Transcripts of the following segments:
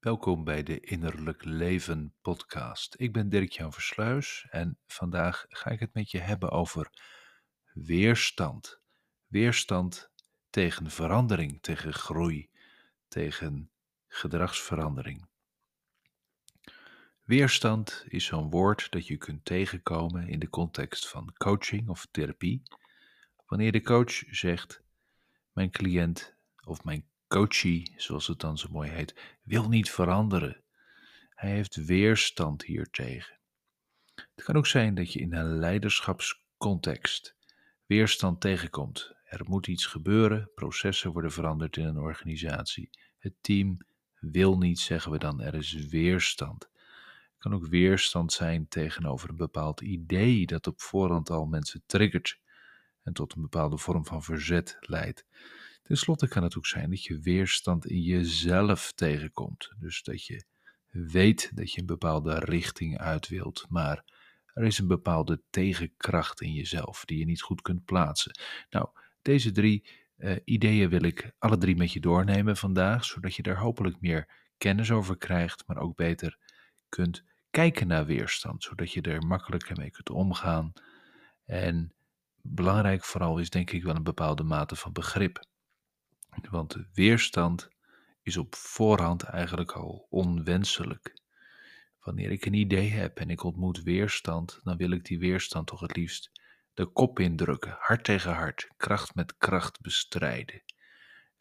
Welkom bij de Innerlijk Leven podcast. Ik ben Dirk-Jan Versluis en vandaag ga ik het met je hebben over weerstand. Weerstand tegen verandering, tegen groei, tegen gedragsverandering. Weerstand is zo'n woord dat je kunt tegenkomen in de context van coaching of therapie. Wanneer de coach zegt: Mijn cliënt of mijn coachie, zoals het dan zo mooi heet, wil niet veranderen. Hij heeft weerstand hiertegen. Het kan ook zijn dat je in een leiderschapscontext weerstand tegenkomt. Er moet iets gebeuren, processen worden veranderd in een organisatie. Het team wil niet, zeggen we dan, er is weerstand. Het kan ook weerstand zijn tegenover een bepaald idee dat op voorhand al mensen triggert en tot een bepaalde vorm van verzet leidt. Ten slotte kan het ook zijn dat je weerstand in jezelf tegenkomt. Dus dat je weet dat je een bepaalde richting uit wilt, maar er is een bepaalde tegenkracht in jezelf die je niet goed kunt plaatsen. Nou, deze drie uh, ideeën wil ik alle drie met je doornemen vandaag, zodat je daar hopelijk meer kennis over krijgt, maar ook beter kunt kijken naar weerstand, zodat je er makkelijker mee kunt omgaan. En belangrijk vooral is denk ik wel een bepaalde mate van begrip. Want weerstand is op voorhand eigenlijk al onwenselijk. Wanneer ik een idee heb en ik ontmoet weerstand, dan wil ik die weerstand toch het liefst de kop indrukken, hart tegen hart, kracht met kracht bestrijden.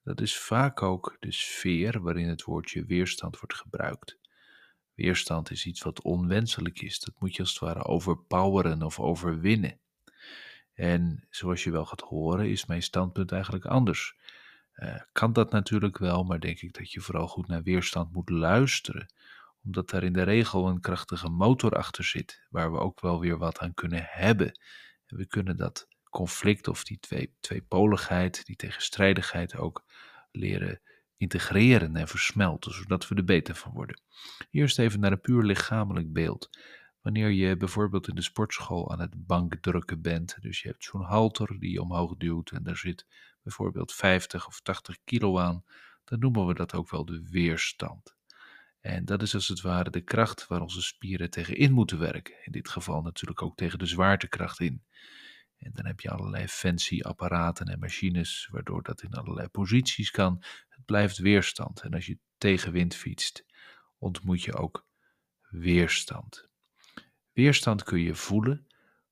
Dat is vaak ook de sfeer waarin het woordje weerstand wordt gebruikt. Weerstand is iets wat onwenselijk is. Dat moet je als het ware overpoweren of overwinnen. En zoals je wel gaat horen, is mijn standpunt eigenlijk anders. Uh, kan dat natuurlijk wel, maar denk ik dat je vooral goed naar weerstand moet luisteren, omdat daar in de regel een krachtige motor achter zit, waar we ook wel weer wat aan kunnen hebben. En we kunnen dat conflict of die twee, tweepoligheid, die tegenstrijdigheid ook leren integreren en versmelten, zodat we er beter van worden. Eerst even naar een puur lichamelijk beeld. Wanneer je bijvoorbeeld in de sportschool aan het bankdrukken bent, dus je hebt zo'n halter die je omhoog duwt en daar zit bijvoorbeeld 50 of 80 kilo aan, dan noemen we dat ook wel de weerstand. En dat is als het ware de kracht waar onze spieren tegen in moeten werken. In dit geval natuurlijk ook tegen de zwaartekracht in. En dan heb je allerlei fancy apparaten en machines, waardoor dat in allerlei posities kan. Het blijft weerstand. En als je tegenwind fietst, ontmoet je ook weerstand. Weerstand kun je voelen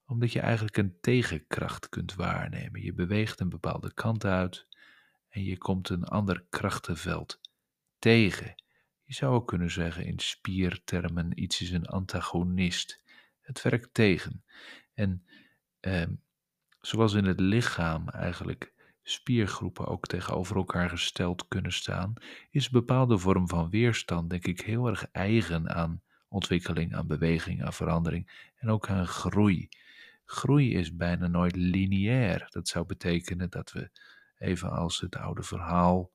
omdat je eigenlijk een tegenkracht kunt waarnemen. Je beweegt een bepaalde kant uit en je komt een ander krachtenveld tegen. Je zou ook kunnen zeggen in spiertermen: iets is een antagonist. Het werkt tegen. En eh, zoals in het lichaam eigenlijk spiergroepen ook tegenover elkaar gesteld kunnen staan, is een bepaalde vorm van weerstand, denk ik, heel erg eigen aan ontwikkeling, aan beweging, aan verandering en ook aan groei. Groei is bijna nooit lineair. Dat zou betekenen dat we, even als het oude verhaal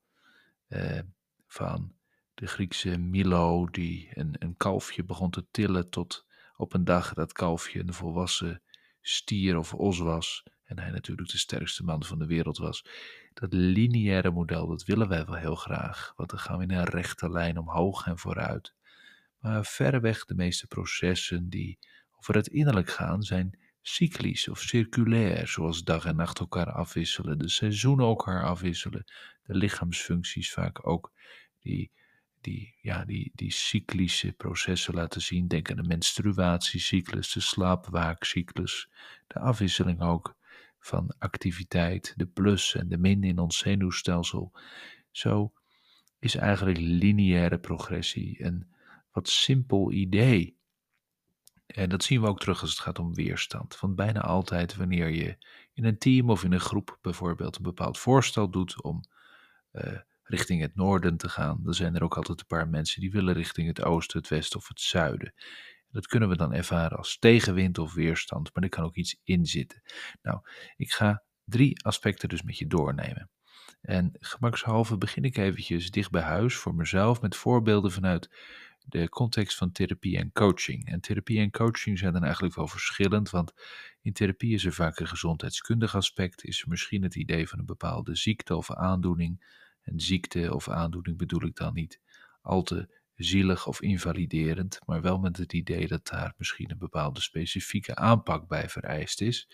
eh, van de Griekse Milo, die een, een kalfje begon te tillen tot op een dag dat kalfje een volwassen stier of os was. En hij natuurlijk de sterkste man van de wereld was. Dat lineaire model, dat willen wij wel heel graag. Want dan gaan we in een rechte lijn omhoog en vooruit. Maar verreweg de meeste processen die over het innerlijk gaan, zijn cyclisch of circulair, zoals dag en nacht elkaar afwisselen, de seizoenen elkaar afwisselen, de lichaamsfuncties vaak ook, die, die, ja, die, die cyclische processen laten zien. Denk aan de menstruatiecyclus, de slaapwaakcyclus, de afwisseling ook van activiteit, de plus en de min in ons zenuwstelsel. Zo is eigenlijk lineaire progressie een wat simpel idee. En dat zien we ook terug als het gaat om weerstand. Want bijna altijd wanneer je in een team of in een groep bijvoorbeeld een bepaald voorstel doet om uh, richting het noorden te gaan, dan zijn er ook altijd een paar mensen die willen richting het oosten, het westen of het zuiden. Dat kunnen we dan ervaren als tegenwind of weerstand, maar er kan ook iets in zitten. Nou, ik ga drie aspecten dus met je doornemen. En gemakshalve begin ik eventjes dicht bij huis voor mezelf met voorbeelden vanuit de context van therapie en coaching. En therapie en coaching zijn dan eigenlijk wel verschillend, want in therapie is er vaak een gezondheidskundig aspect, is er misschien het idee van een bepaalde ziekte of aandoening. En ziekte of aandoening bedoel ik dan niet al te zielig of invaliderend, maar wel met het idee dat daar misschien een bepaalde specifieke aanpak bij vereist is,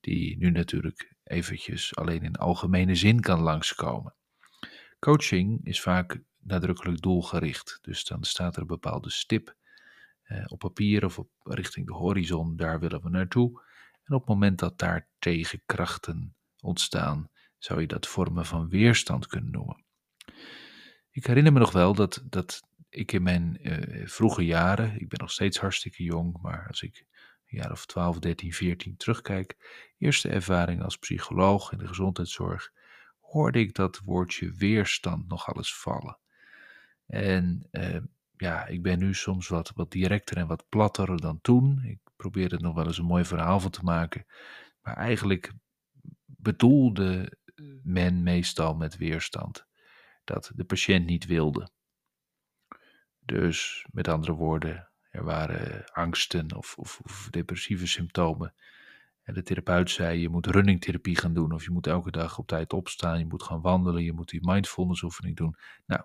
die nu natuurlijk eventjes alleen in algemene zin kan langskomen. Coaching is vaak nadrukkelijk doelgericht, dus dan staat er een bepaalde stip eh, op papier of op, richting de horizon, daar willen we naartoe. En op het moment dat daar tegenkrachten ontstaan, zou je dat vormen van weerstand kunnen noemen. Ik herinner me nog wel dat, dat ik in mijn uh, vroege jaren, ik ben nog steeds hartstikke jong, maar als ik een jaar of 12, 13, 14 terugkijk, eerste ervaring als psycholoog in de gezondheidszorg, hoorde ik dat woordje weerstand nog alles vallen. En uh, ja, ik ben nu soms wat, wat directer en wat platter dan toen. Ik probeer er nog wel eens een mooi verhaal van te maken. Maar eigenlijk bedoelde men meestal met weerstand dat de patiënt niet wilde. Dus met andere woorden, er waren angsten of, of, of depressieve symptomen. En de therapeut zei: Je moet runningtherapie gaan doen, of je moet elke dag op tijd opstaan, je moet gaan wandelen, je moet die mindfulness oefening doen. Nou,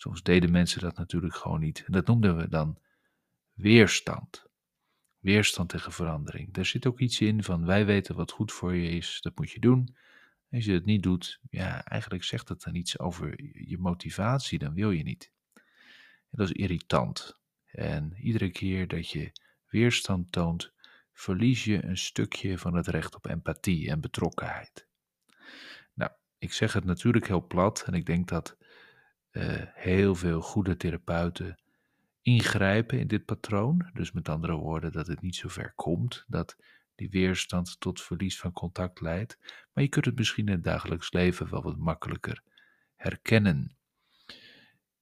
soms deden mensen dat natuurlijk gewoon niet. En dat noemden we dan weerstand. Weerstand tegen verandering. Daar zit ook iets in van: wij weten wat goed voor je is, dat moet je doen. Als je het niet doet, ja, eigenlijk zegt het dan iets over je motivatie, dan wil je niet. Dat is irritant. En iedere keer dat je weerstand toont, verlies je een stukje van het recht op empathie en betrokkenheid. Nou, ik zeg het natuurlijk heel plat en ik denk dat uh, heel veel goede therapeuten ingrijpen in dit patroon. Dus met andere woorden, dat het niet zo ver komt dat die weerstand tot verlies van contact leidt, maar je kunt het misschien in het dagelijks leven wel wat makkelijker herkennen.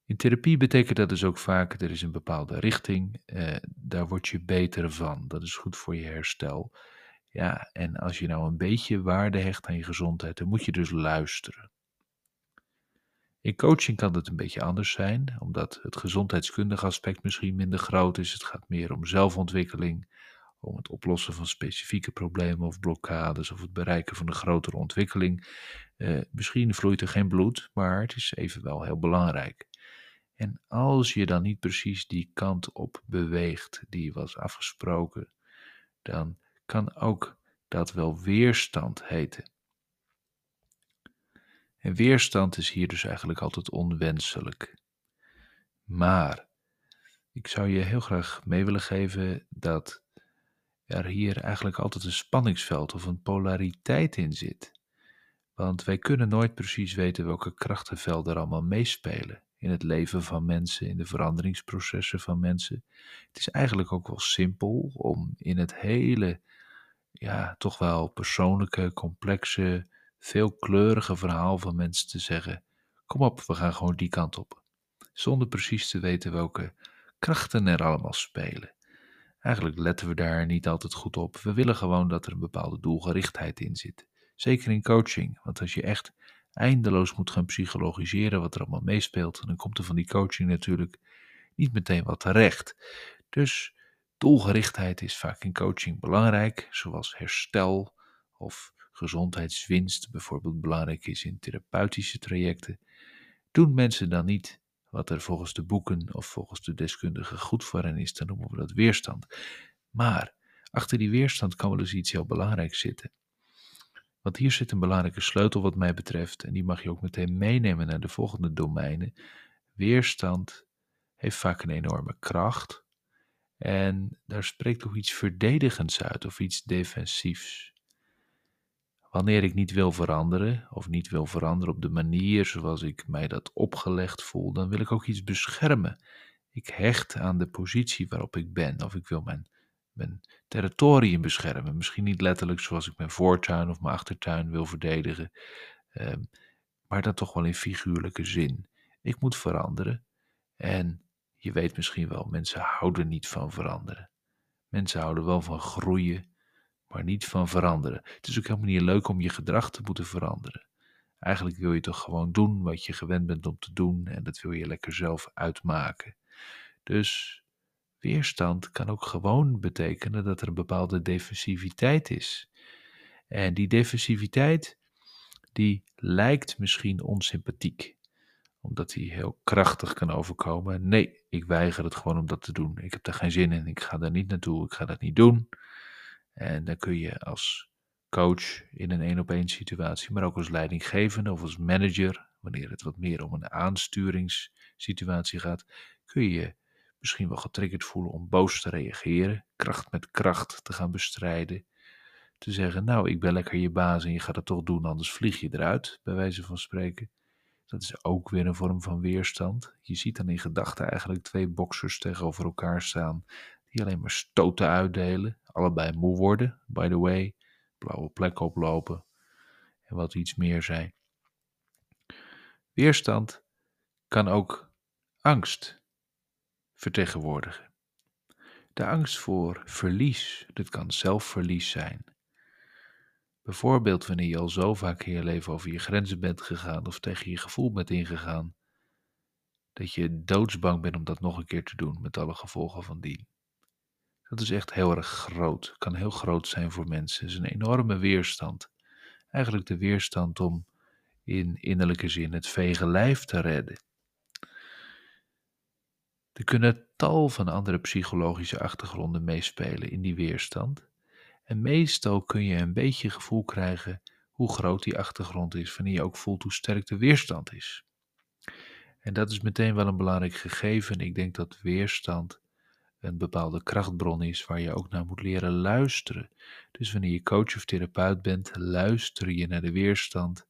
In therapie betekent dat dus ook vaak, er is een bepaalde richting, eh, daar word je beter van. Dat is goed voor je herstel. Ja, en als je nou een beetje waarde hecht aan je gezondheid, dan moet je dus luisteren. In coaching kan het een beetje anders zijn, omdat het gezondheidskundige aspect misschien minder groot is. Het gaat meer om zelfontwikkeling, om het oplossen van specifieke problemen of blokkades of het bereiken van een grotere ontwikkeling. Uh, misschien vloeit er geen bloed, maar het is evenwel heel belangrijk. En als je dan niet precies die kant op beweegt die was afgesproken, dan kan ook dat wel weerstand heten. En weerstand is hier dus eigenlijk altijd onwenselijk. Maar ik zou je heel graag mee willen geven dat er hier eigenlijk altijd een spanningsveld of een polariteit in zit. Want wij kunnen nooit precies weten welke krachtenvelden er allemaal meespelen in het leven van mensen, in de veranderingsprocessen van mensen. Het is eigenlijk ook wel simpel om in het hele, ja, toch wel persoonlijke, complexe, veelkleurige verhaal van mensen te zeggen: Kom op, we gaan gewoon die kant op. Zonder precies te weten welke krachten er allemaal spelen. Eigenlijk letten we daar niet altijd goed op. We willen gewoon dat er een bepaalde doelgerichtheid in zit. Zeker in coaching, want als je echt eindeloos moet gaan psychologiseren wat er allemaal meespeelt, dan komt er van die coaching natuurlijk niet meteen wat terecht. Dus doelgerichtheid is vaak in coaching belangrijk, zoals herstel of gezondheidswinst bijvoorbeeld belangrijk is in therapeutische trajecten. Doen mensen dan niet wat er volgens de boeken of volgens de deskundigen goed voor hen is, dan noemen we dat weerstand. Maar achter die weerstand kan wel eens iets heel belangrijks zitten. Want hier zit een belangrijke sleutel wat mij betreft en die mag je ook meteen meenemen naar de volgende domeinen. Weerstand heeft vaak een enorme kracht en daar spreekt ook iets verdedigends uit of iets defensiefs. Wanneer ik niet wil veranderen, of niet wil veranderen op de manier zoals ik mij dat opgelegd voel, dan wil ik ook iets beschermen. Ik hecht aan de positie waarop ik ben, of ik wil mijn, mijn territorium beschermen. Misschien niet letterlijk zoals ik mijn voortuin of mijn achtertuin wil verdedigen, ehm, maar dan toch wel in figuurlijke zin. Ik moet veranderen en je weet misschien wel, mensen houden niet van veranderen. Mensen houden wel van groeien, maar niet van veranderen. Het is ook helemaal niet leuk om je gedrag te moeten veranderen. Eigenlijk wil je toch gewoon doen wat je gewend bent om te doen en dat wil je lekker zelf uitmaken. Dus weerstand kan ook gewoon betekenen dat er een bepaalde defensiviteit is. En die defensiviteit, die lijkt misschien onsympathiek. omdat hij heel krachtig kan overkomen. Nee, ik weiger het gewoon om dat te doen. Ik heb daar geen zin in. Ik ga daar niet naartoe. Ik ga dat niet doen. En dan kun je als coach in een één op één situatie, maar ook als leidinggevende of als manager, wanneer het wat meer om een aansturingssituatie gaat, kun je misschien wel getriggerd voelen om boos te reageren, kracht met kracht te gaan bestrijden. Te zeggen, nou, ik ben lekker je baas en je gaat het toch doen, anders vlieg je eruit, bij wijze van spreken. Dat is ook weer een vorm van weerstand. Je ziet dan in gedachten eigenlijk twee boxers tegenover elkaar staan, die alleen maar stoten uitdelen, allebei moe worden, by the way, blauwe plek oplopen en wat iets meer zijn. Weerstand kan ook angst vertegenwoordigen. De angst voor verlies, dit kan zelfverlies zijn. Bijvoorbeeld wanneer je al zo vaak in je leven over je grenzen bent gegaan of tegen je gevoel bent ingegaan, dat je doodsbang bent om dat nog een keer te doen met alle gevolgen van dien. Dat is echt heel erg groot, kan heel groot zijn voor mensen. Het is een enorme weerstand. Eigenlijk de weerstand om in innerlijke zin het vege lijf te redden. Er kunnen tal van andere psychologische achtergronden meespelen in die weerstand. En meestal kun je een beetje gevoel krijgen hoe groot die achtergrond is, wanneer je ook voelt hoe sterk de weerstand is. En dat is meteen wel een belangrijk gegeven. Ik denk dat weerstand een bepaalde krachtbron is waar je ook naar moet leren luisteren. Dus wanneer je coach of therapeut bent, luister je naar de weerstand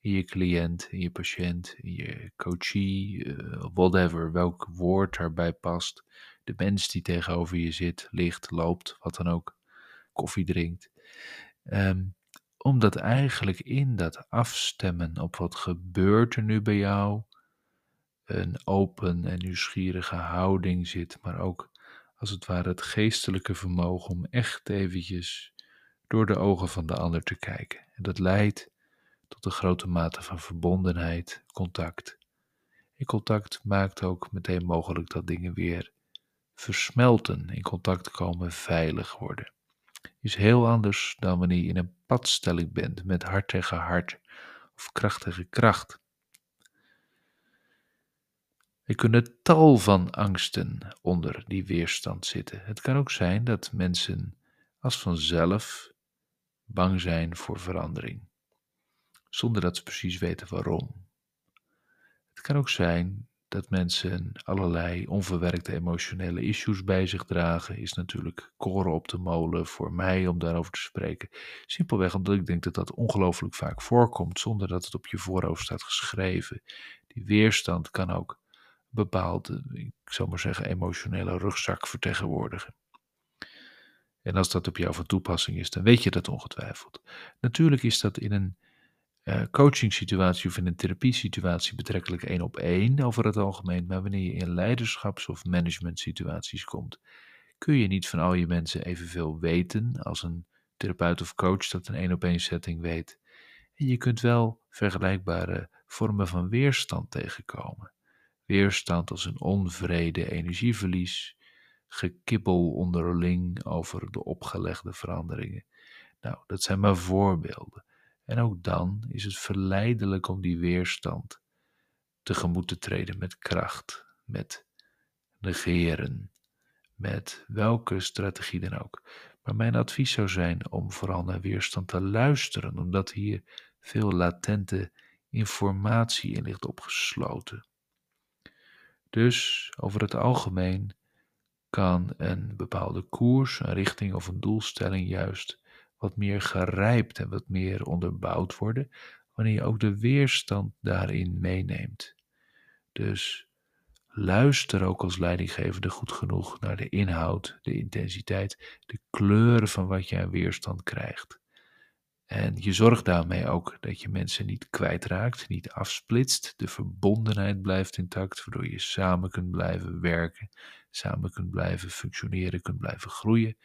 in je cliënt, in je patiënt, in je coachie, uh, whatever, welk woord daarbij past. De mens die tegenover je zit, ligt, loopt, wat dan ook, koffie drinkt. Um, omdat eigenlijk in dat afstemmen op wat gebeurt er nu bij jou, een open en nieuwsgierige houding zit, maar ook als het ware het geestelijke vermogen om echt eventjes door de ogen van de ander te kijken. En dat leidt tot een grote mate van verbondenheid, contact. En contact maakt ook meteen mogelijk dat dingen weer versmelten, in contact komen, veilig worden. Is heel anders dan wanneer je in een padstelling bent met hart tegen hart of kracht tegen kracht. Er kunnen tal van angsten onder die weerstand zitten. Het kan ook zijn dat mensen als vanzelf bang zijn voor verandering zonder dat ze precies weten waarom. Het kan ook zijn dat mensen allerlei onverwerkte emotionele issues bij zich dragen, is natuurlijk koren op de molen voor mij om daarover te spreken. Simpelweg omdat ik denk dat dat ongelooflijk vaak voorkomt, zonder dat het op je voorhoofd staat geschreven. Die weerstand kan ook bepaalde, ik zou maar zeggen, emotionele rugzak vertegenwoordigen. En als dat op jou van toepassing is, dan weet je dat ongetwijfeld. Natuurlijk is dat in een uh, coaching situatie of in een therapiesituatie betrekkelijk één op één over het algemeen, maar wanneer je in leiderschaps- of management situaties komt, kun je niet van al je mensen evenveel weten als een therapeut of coach dat een één op één setting weet. En je kunt wel vergelijkbare vormen van weerstand tegenkomen. Weerstand als een onvrede, energieverlies, gekibbel onderling over de opgelegde veranderingen. Nou, dat zijn maar voorbeelden. En ook dan is het verleidelijk om die weerstand tegemoet te treden met kracht, met negeren, met welke strategie dan ook. Maar mijn advies zou zijn om vooral naar weerstand te luisteren, omdat hier veel latente informatie in ligt opgesloten. Dus over het algemeen kan een bepaalde koers, een richting of een doelstelling juist wat meer gerijpt en wat meer onderbouwd worden, wanneer je ook de weerstand daarin meeneemt. Dus luister ook als leidinggevende goed genoeg naar de inhoud, de intensiteit, de kleuren van wat je aan weerstand krijgt. En je zorgt daarmee ook dat je mensen niet kwijtraakt, niet afsplitst. De verbondenheid blijft intact, waardoor je samen kunt blijven werken, samen kunt blijven functioneren, kunt blijven groeien.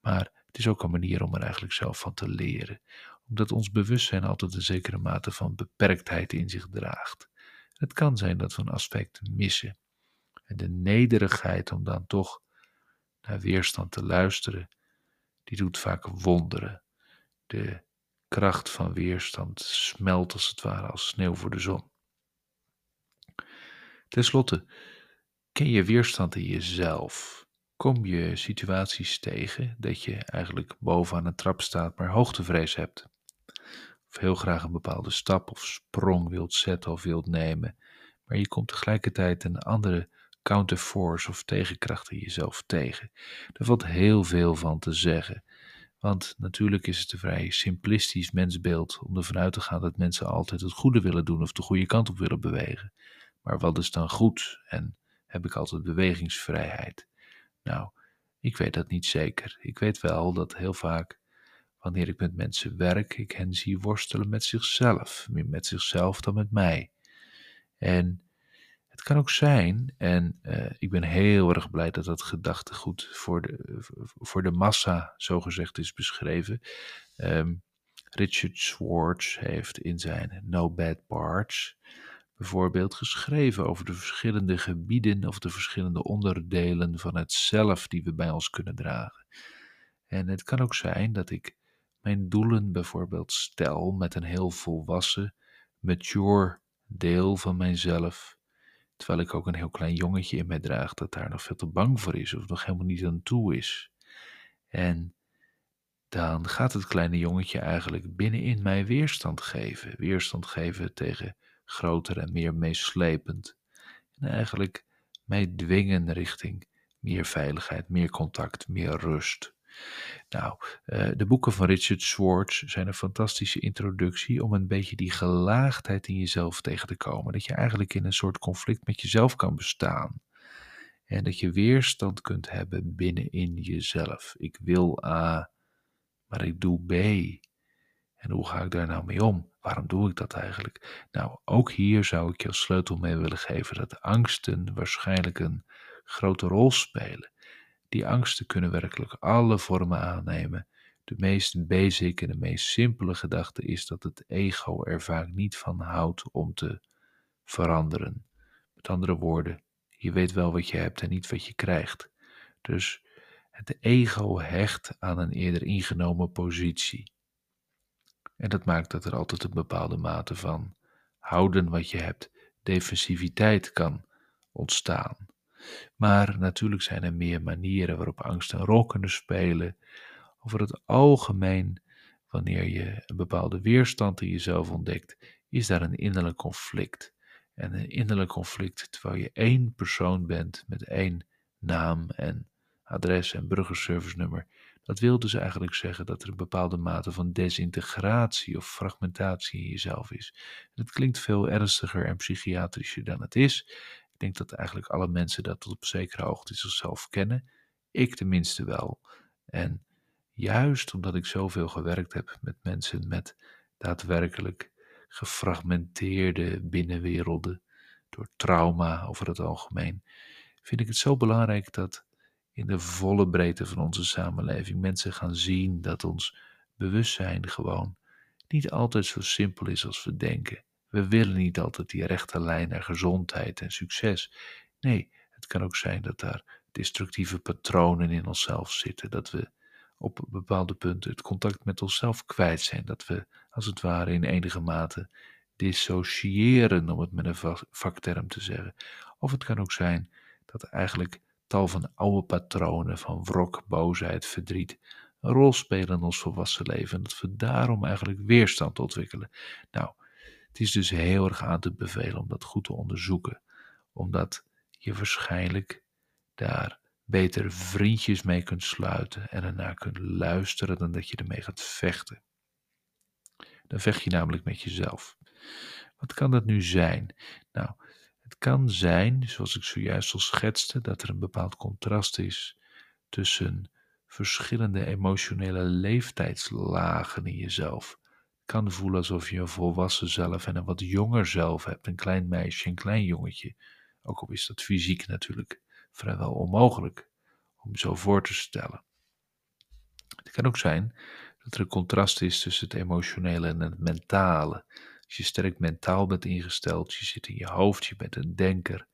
Maar het is ook een manier om er eigenlijk zelf van te leren, omdat ons bewustzijn altijd een zekere mate van beperktheid in zich draagt. Het kan zijn dat we een aspect missen. En de nederigheid om dan toch naar weerstand te luisteren, die doet vaak wonderen. De kracht van weerstand smelt als het ware als sneeuw voor de zon. Ten slotte, ken je weerstand in jezelf? Kom je situaties tegen dat je eigenlijk bovenaan een trap staat, maar hoogtevrees hebt? Of heel graag een bepaalde stap of sprong wilt zetten of wilt nemen, maar je komt tegelijkertijd een andere counterforce of tegenkracht in jezelf tegen. Daar valt heel veel van te zeggen. Want natuurlijk is het een vrij simplistisch mensbeeld om ervan uit te gaan dat mensen altijd het goede willen doen of de goede kant op willen bewegen. Maar wat is dan goed en heb ik altijd bewegingsvrijheid? Nou, ik weet dat niet zeker. Ik weet wel dat heel vaak, wanneer ik met mensen werk, ik hen zie worstelen met zichzelf, meer met zichzelf dan met mij. En het kan ook zijn, en uh, ik ben heel erg blij dat dat gedachtegoed voor de, voor de massa, zogezegd, is beschreven. Um, Richard Schwartz heeft in zijn No Bad Parts bijvoorbeeld geschreven over de verschillende gebieden of de verschillende onderdelen van het zelf die we bij ons kunnen dragen. En het kan ook zijn dat ik mijn doelen bijvoorbeeld stel met een heel volwassen, mature deel van mijzelf Terwijl ik ook een heel klein jongetje in mij draag dat daar nog veel te bang voor is of nog helemaal niet aan toe is. En dan gaat het kleine jongetje eigenlijk binnenin mij weerstand geven. Weerstand geven tegen groter en meer meeslepend. En eigenlijk mij dwingen richting meer veiligheid, meer contact, meer rust. Nou, uh, de boeken van Richard Schwartz zijn een fantastische introductie om een beetje die gelaagdheid in jezelf tegen te komen. Dat je eigenlijk in een soort conflict met jezelf kan bestaan. En dat je weerstand kunt hebben binnenin jezelf. Ik wil A, maar ik doe B. En hoe ga ik daar nou mee om? Waarom doe ik dat eigenlijk? Nou, ook hier zou ik je als sleutel mee willen geven dat angsten waarschijnlijk een grote rol spelen. Die angsten kunnen werkelijk alle vormen aannemen. De meest basic en de meest simpele gedachte is dat het ego er vaak niet van houdt om te veranderen. Met andere woorden, je weet wel wat je hebt en niet wat je krijgt. Dus het ego hecht aan een eerder ingenomen positie. En dat maakt dat er altijd een bepaalde mate van houden wat je hebt, defensiviteit kan ontstaan. Maar natuurlijk zijn er meer manieren waarop angst een rol kunnen spelen. Over het algemeen, wanneer je een bepaalde weerstand in jezelf ontdekt, is daar een innerlijk conflict. En een innerlijk conflict terwijl je één persoon bent met één naam en adres en burgerservice nummer. Dat wil dus eigenlijk zeggen dat er een bepaalde mate van desintegratie of fragmentatie in jezelf is. Het klinkt veel ernstiger en psychiatrischer dan het is. Ik denk dat eigenlijk alle mensen dat tot op zekere hoogte zichzelf kennen. Ik tenminste wel. En juist omdat ik zoveel gewerkt heb met mensen met daadwerkelijk gefragmenteerde binnenwerelden, door trauma over het algemeen, vind ik het zo belangrijk dat in de volle breedte van onze samenleving mensen gaan zien dat ons bewustzijn gewoon niet altijd zo simpel is als we denken. We willen niet altijd die rechte lijn naar gezondheid en succes. Nee, het kan ook zijn dat daar destructieve patronen in onszelf zitten, dat we op bepaalde punten het contact met onszelf kwijt zijn, dat we als het ware in enige mate dissociëren, om het met een vakterm te zeggen. Of het kan ook zijn dat eigenlijk tal van oude patronen van wrok, boosheid, verdriet een rol spelen in ons volwassen leven en dat we daarom eigenlijk weerstand ontwikkelen. Nou, het is dus heel erg aan te bevelen om dat goed te onderzoeken, omdat je waarschijnlijk daar beter vriendjes mee kunt sluiten en ernaar kunt luisteren dan dat je ermee gaat vechten. Dan vecht je namelijk met jezelf. Wat kan dat nu zijn? Nou, het kan zijn, zoals ik zojuist al schetste, dat er een bepaald contrast is tussen verschillende emotionele leeftijdslagen in jezelf kan voelen alsof je een volwassen zelf en een wat jonger zelf hebt. Een klein meisje, een klein jongetje. Ook al is dat fysiek natuurlijk vrijwel onmogelijk om zo voor te stellen. Het kan ook zijn dat er een contrast is tussen het emotionele en het mentale. Als je sterk mentaal bent ingesteld, je zit in je hoofd, je bent een denker,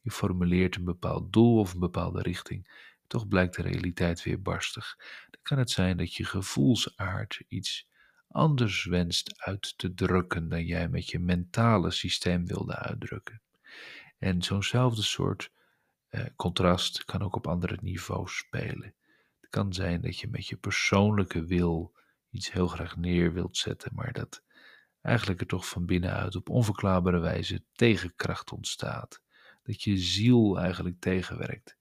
je formuleert een bepaald doel of een bepaalde richting, toch blijkt de realiteit weer barstig. Dan kan het zijn dat je gevoelsaard iets anders wenst uit te drukken dan jij met je mentale systeem wilde uitdrukken. En zo'nzelfde soort eh, contrast kan ook op andere niveaus spelen. Het kan zijn dat je met je persoonlijke wil iets heel graag neer wilt zetten, maar dat eigenlijk er toch van binnenuit op onverklaarbare wijze tegenkracht ontstaat. Dat je ziel eigenlijk tegenwerkt.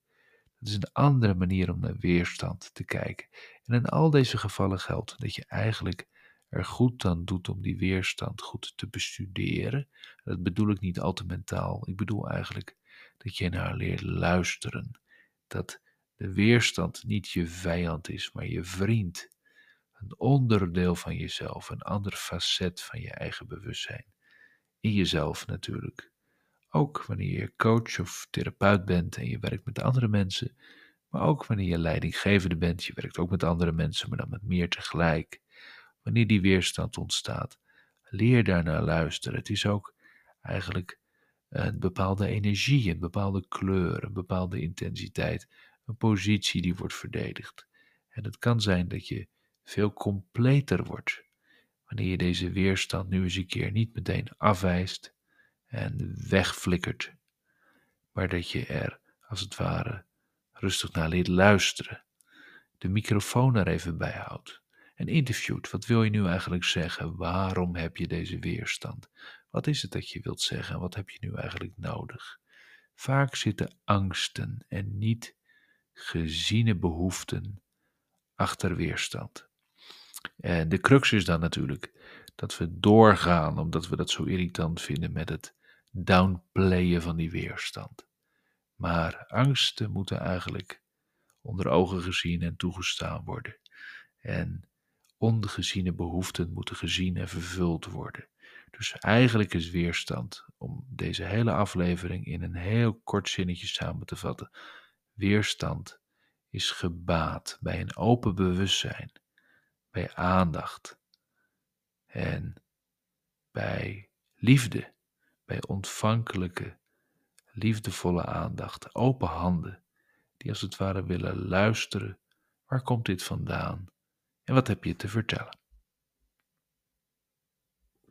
Dat is een andere manier om naar weerstand te kijken. En in al deze gevallen geldt dat je eigenlijk er goed aan doet om die weerstand goed te bestuderen. Dat bedoel ik niet al te mentaal. Ik bedoel eigenlijk dat je naar leert luisteren. Dat de weerstand niet je vijand is, maar je vriend. Een onderdeel van jezelf, een ander facet van je eigen bewustzijn. In jezelf natuurlijk. Ook wanneer je coach of therapeut bent en je werkt met andere mensen, maar ook wanneer je leidinggevende bent, je werkt ook met andere mensen, maar dan met meer tegelijk. Wanneer die weerstand ontstaat, leer daarnaar luisteren. Het is ook eigenlijk een bepaalde energie, een bepaalde kleur, een bepaalde intensiteit, een positie die wordt verdedigd. En het kan zijn dat je veel completer wordt wanneer je deze weerstand nu eens een keer niet meteen afwijst en wegflikkert, maar dat je er als het ware rustig naar leert luisteren, de microfoon er even bij houdt en interviewt. Wat wil je nu eigenlijk zeggen? Waarom heb je deze weerstand? Wat is het dat je wilt zeggen? Wat heb je nu eigenlijk nodig? Vaak zitten angsten en niet geziene behoeften achter weerstand. En de crux is dan natuurlijk dat we doorgaan omdat we dat zo irritant vinden met het downplayen van die weerstand. Maar angsten moeten eigenlijk onder ogen gezien en toegestaan worden. En ongeziene behoeften moeten gezien en vervuld worden. Dus eigenlijk is weerstand, om deze hele aflevering in een heel kort zinnetje samen te vatten, weerstand is gebaat bij een open bewustzijn, bij aandacht en bij liefde, bij ontvankelijke, liefdevolle aandacht, open handen, die als het ware willen luisteren, waar komt dit vandaan en wat heb je te vertellen?